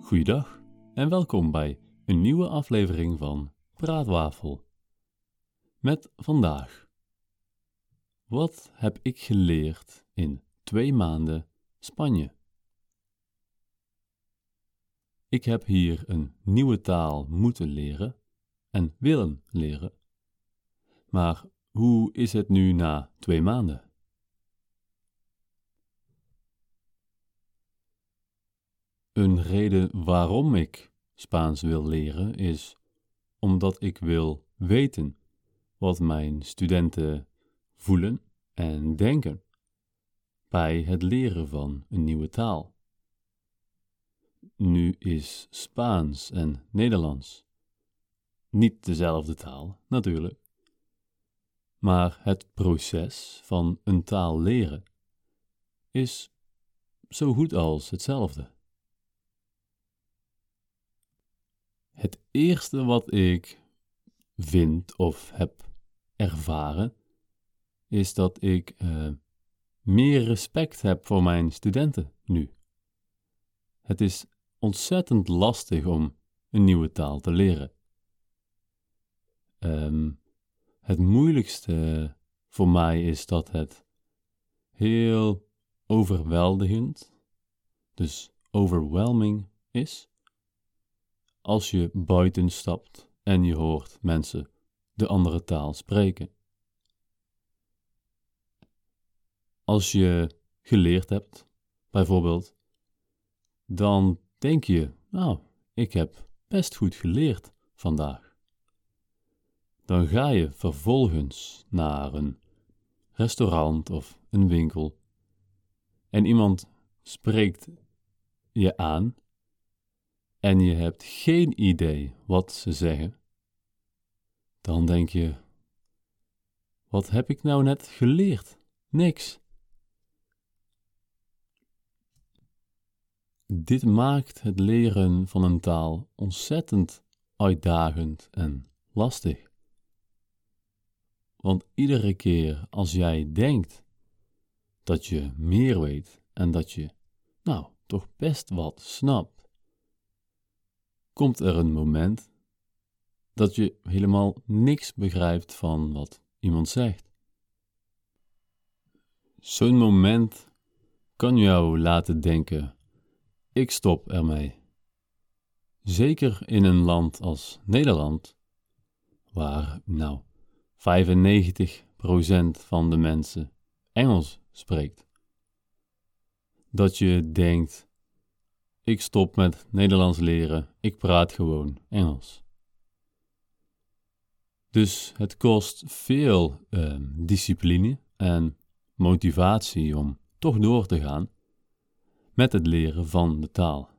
Goeiedag en welkom bij een nieuwe aflevering van Praatwafel. Met vandaag. Wat heb ik geleerd in twee maanden Spanje? Ik heb hier een nieuwe taal moeten leren en willen leren. Maar hoe is het nu na twee maanden? Een reden waarom ik Spaans wil leren is omdat ik wil weten wat mijn studenten voelen en denken bij het leren van een nieuwe taal. Nu is Spaans en Nederlands niet dezelfde taal, natuurlijk. Maar het proces van een taal leren is zo goed als hetzelfde. Het eerste wat ik vind of heb ervaren, is dat ik uh, meer respect heb voor mijn studenten nu. Het is ontzettend lastig om een nieuwe taal te leren. Um, het moeilijkste voor mij is dat het heel overweldigend, dus overwhelming is, als je buiten stapt en je hoort mensen de andere taal spreken. Als je geleerd hebt, bijvoorbeeld, dan denk je, nou, ik heb best goed geleerd vandaag. Dan ga je vervolgens naar een restaurant of een winkel en iemand spreekt je aan en je hebt geen idee wat ze zeggen, dan denk je: wat heb ik nou net geleerd? Niks. Dit maakt het leren van een taal ontzettend uitdagend en lastig. Want iedere keer als jij denkt dat je meer weet en dat je, nou, toch best wat snapt, komt er een moment dat je helemaal niks begrijpt van wat iemand zegt. Zo'n moment kan jou laten denken: ik stop ermee. Zeker in een land als Nederland, waar nou 95% van de mensen Engels spreekt. Dat je denkt: ik stop met Nederlands leren, ik praat gewoon Engels. Dus het kost veel uh, discipline en motivatie om toch door te gaan met het leren van de taal.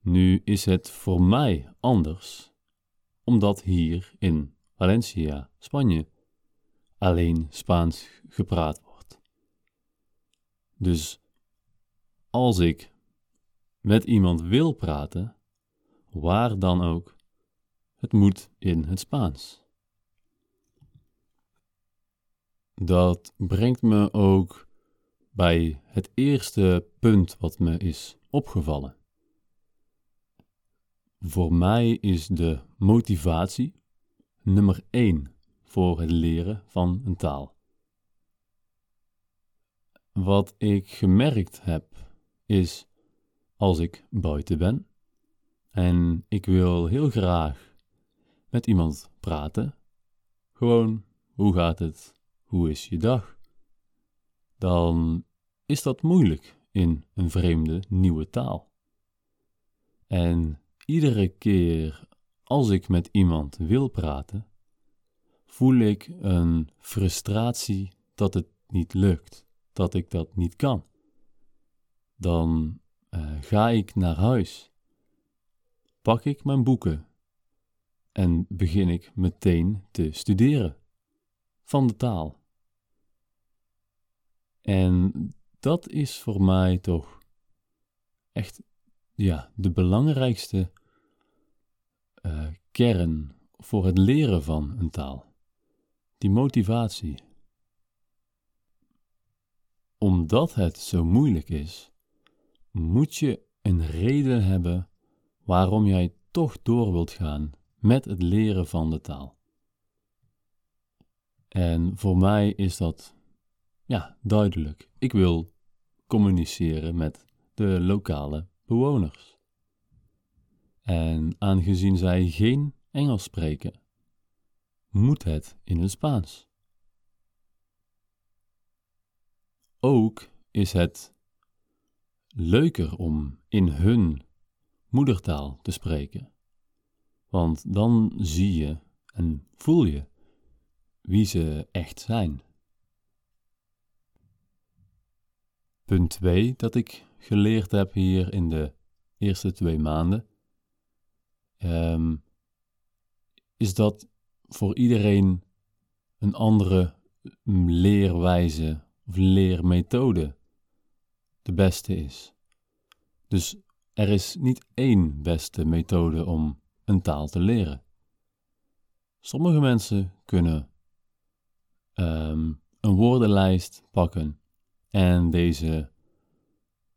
Nu is het voor mij anders, omdat hier in Valencia, Spanje, alleen Spaans gepraat wordt. Dus als ik met iemand wil praten, waar dan ook, het moet in het Spaans. Dat brengt me ook bij het eerste punt wat me is opgevallen. Voor mij is de motivatie nummer 1 voor het leren van een taal. Wat ik gemerkt heb is als ik buiten ben en ik wil heel graag met iemand praten, gewoon hoe gaat het, hoe is je dag, dan is dat moeilijk in een vreemde nieuwe taal. En iedere keer als ik met iemand wil praten, voel ik een frustratie dat het niet lukt, dat ik dat niet kan. Dan uh, ga ik naar huis, pak ik mijn boeken en begin ik meteen te studeren van de taal. En dat is voor mij toch echt ja, de belangrijkste uh, kern voor het leren van een taal. die motivatie. Omdat het zo moeilijk is, moet je een reden hebben waarom jij toch door wilt gaan met het leren van de taal. En voor mij is dat ja, duidelijk. Ik wil communiceren met de lokale bewoners. En aangezien zij geen Engels spreken, moet het in het Spaans. Ook is het leuker om in hun moedertaal te spreken, want dan zie je en voel je wie ze echt zijn. Punt 2 dat ik geleerd heb hier in de eerste twee maanden, um, is dat voor iedereen een andere leerwijze of leermethode de beste is. Dus er is niet één beste methode om een taal te leren. Sommige mensen kunnen um, een woordenlijst pakken en deze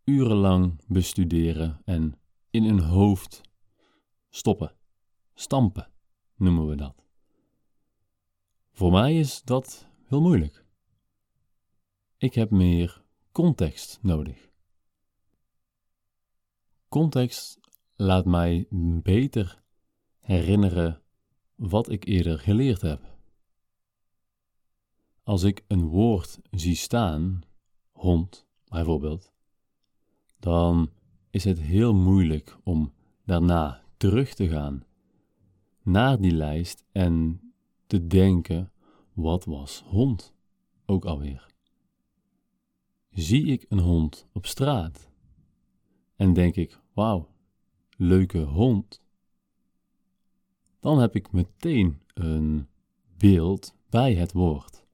urenlang bestuderen en in hun hoofd stoppen, stampen noemen we dat. Voor mij is dat heel moeilijk. Ik heb meer context nodig. Context laat mij beter herinneren wat ik eerder geleerd heb. Als ik een woord zie staan, hond bijvoorbeeld, dan is het heel moeilijk om daarna terug te gaan naar die lijst en te denken: wat was hond ook alweer? Zie ik een hond op straat en denk ik: wauw, leuke hond. Dan heb ik meteen een beeld bij het woord.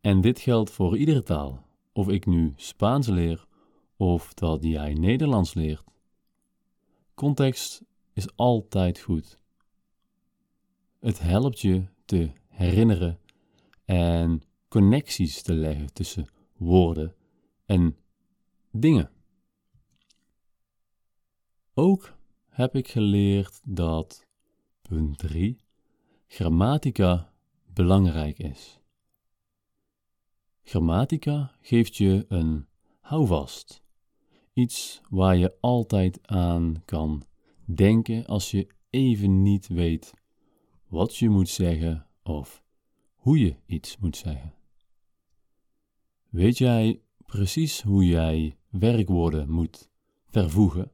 En dit geldt voor iedere taal, of ik nu Spaans leer of dat jij Nederlands leert. Context is altijd goed. Het helpt je te herinneren en connecties te leggen tussen woorden en dingen. Ook heb ik geleerd dat punt 3 grammatica belangrijk is. Grammatica geeft je een houvast, iets waar je altijd aan kan denken als je even niet weet wat je moet zeggen of hoe je iets moet zeggen. Weet jij precies hoe jij werkwoorden moet vervoegen?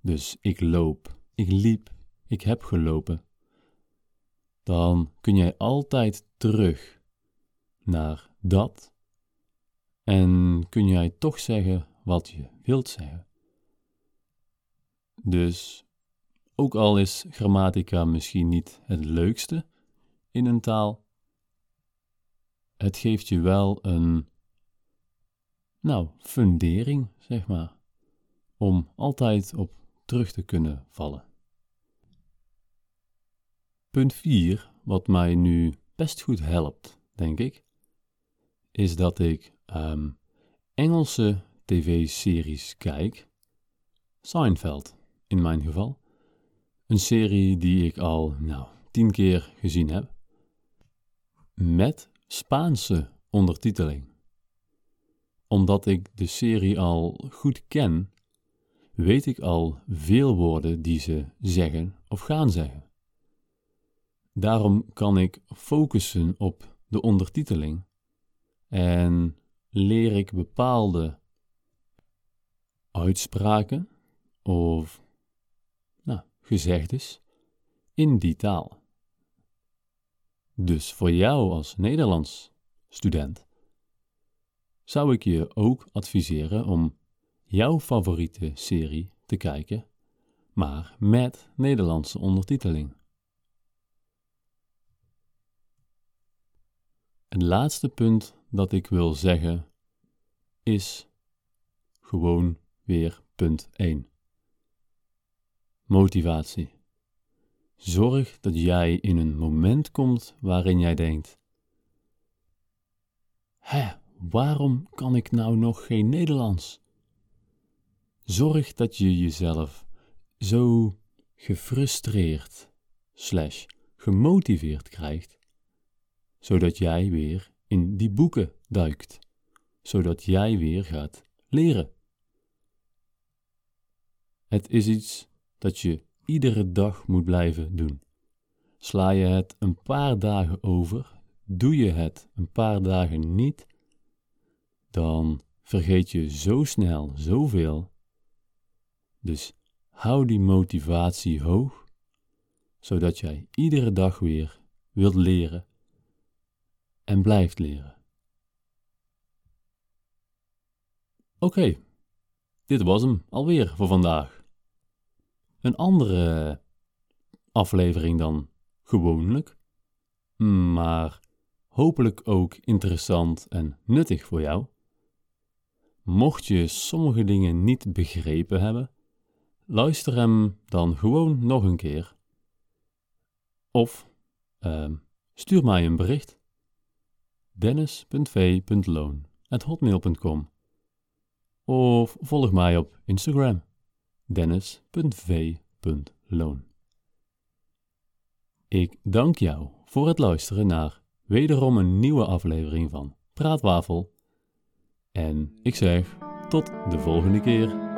Dus ik loop, ik liep, ik heb gelopen. Dan kun jij altijd terug naar dat en kun jij toch zeggen wat je wilt zeggen. Dus ook al is grammatica misschien niet het leukste in een taal, het geeft je wel een, nou, fundering, zeg maar, om altijd op terug te kunnen vallen. Punt 4, wat mij nu best goed helpt, denk ik, is dat ik um, Engelse tv-series kijk. Seinfeld, in mijn geval. Een serie die ik al, nou, tien keer gezien heb. Met Spaanse ondertiteling. Omdat ik de serie al goed ken, weet ik al veel woorden die ze zeggen of gaan zeggen. Daarom kan ik focussen op de ondertiteling en leer ik bepaalde uitspraken of nou, gezegdes in die taal. Dus voor jou als Nederlands student zou ik je ook adviseren om jouw favoriete serie te kijken, maar met Nederlandse ondertiteling. Het laatste punt dat ik wil zeggen is gewoon weer punt 1. Motivatie. Zorg dat jij in een moment komt waarin jij denkt: Hé, waarom kan ik nou nog geen Nederlands? Zorg dat je jezelf zo gefrustreerd slash gemotiveerd krijgt, zodat jij weer in die boeken duikt, zodat jij weer gaat leren. Het is iets dat je iedere dag moet blijven doen. Sla je het een paar dagen over, doe je het een paar dagen niet, dan vergeet je zo snel zoveel. Dus hou die motivatie hoog, zodat jij iedere dag weer wilt leren en blijft leren. Oké, dit was hem alweer voor vandaag een andere aflevering dan gewoonlijk, maar hopelijk ook interessant en nuttig voor jou. Mocht je sommige dingen niet begrepen hebben, luister hem dan gewoon nog een keer. Of uh, stuur mij een bericht. dennis.v.loon.hotmail.com Of volg mij op Instagram dennis.v.loon. Ik dank jou voor het luisteren naar wederom een nieuwe aflevering van Praatwafel. En ik zeg tot de volgende keer.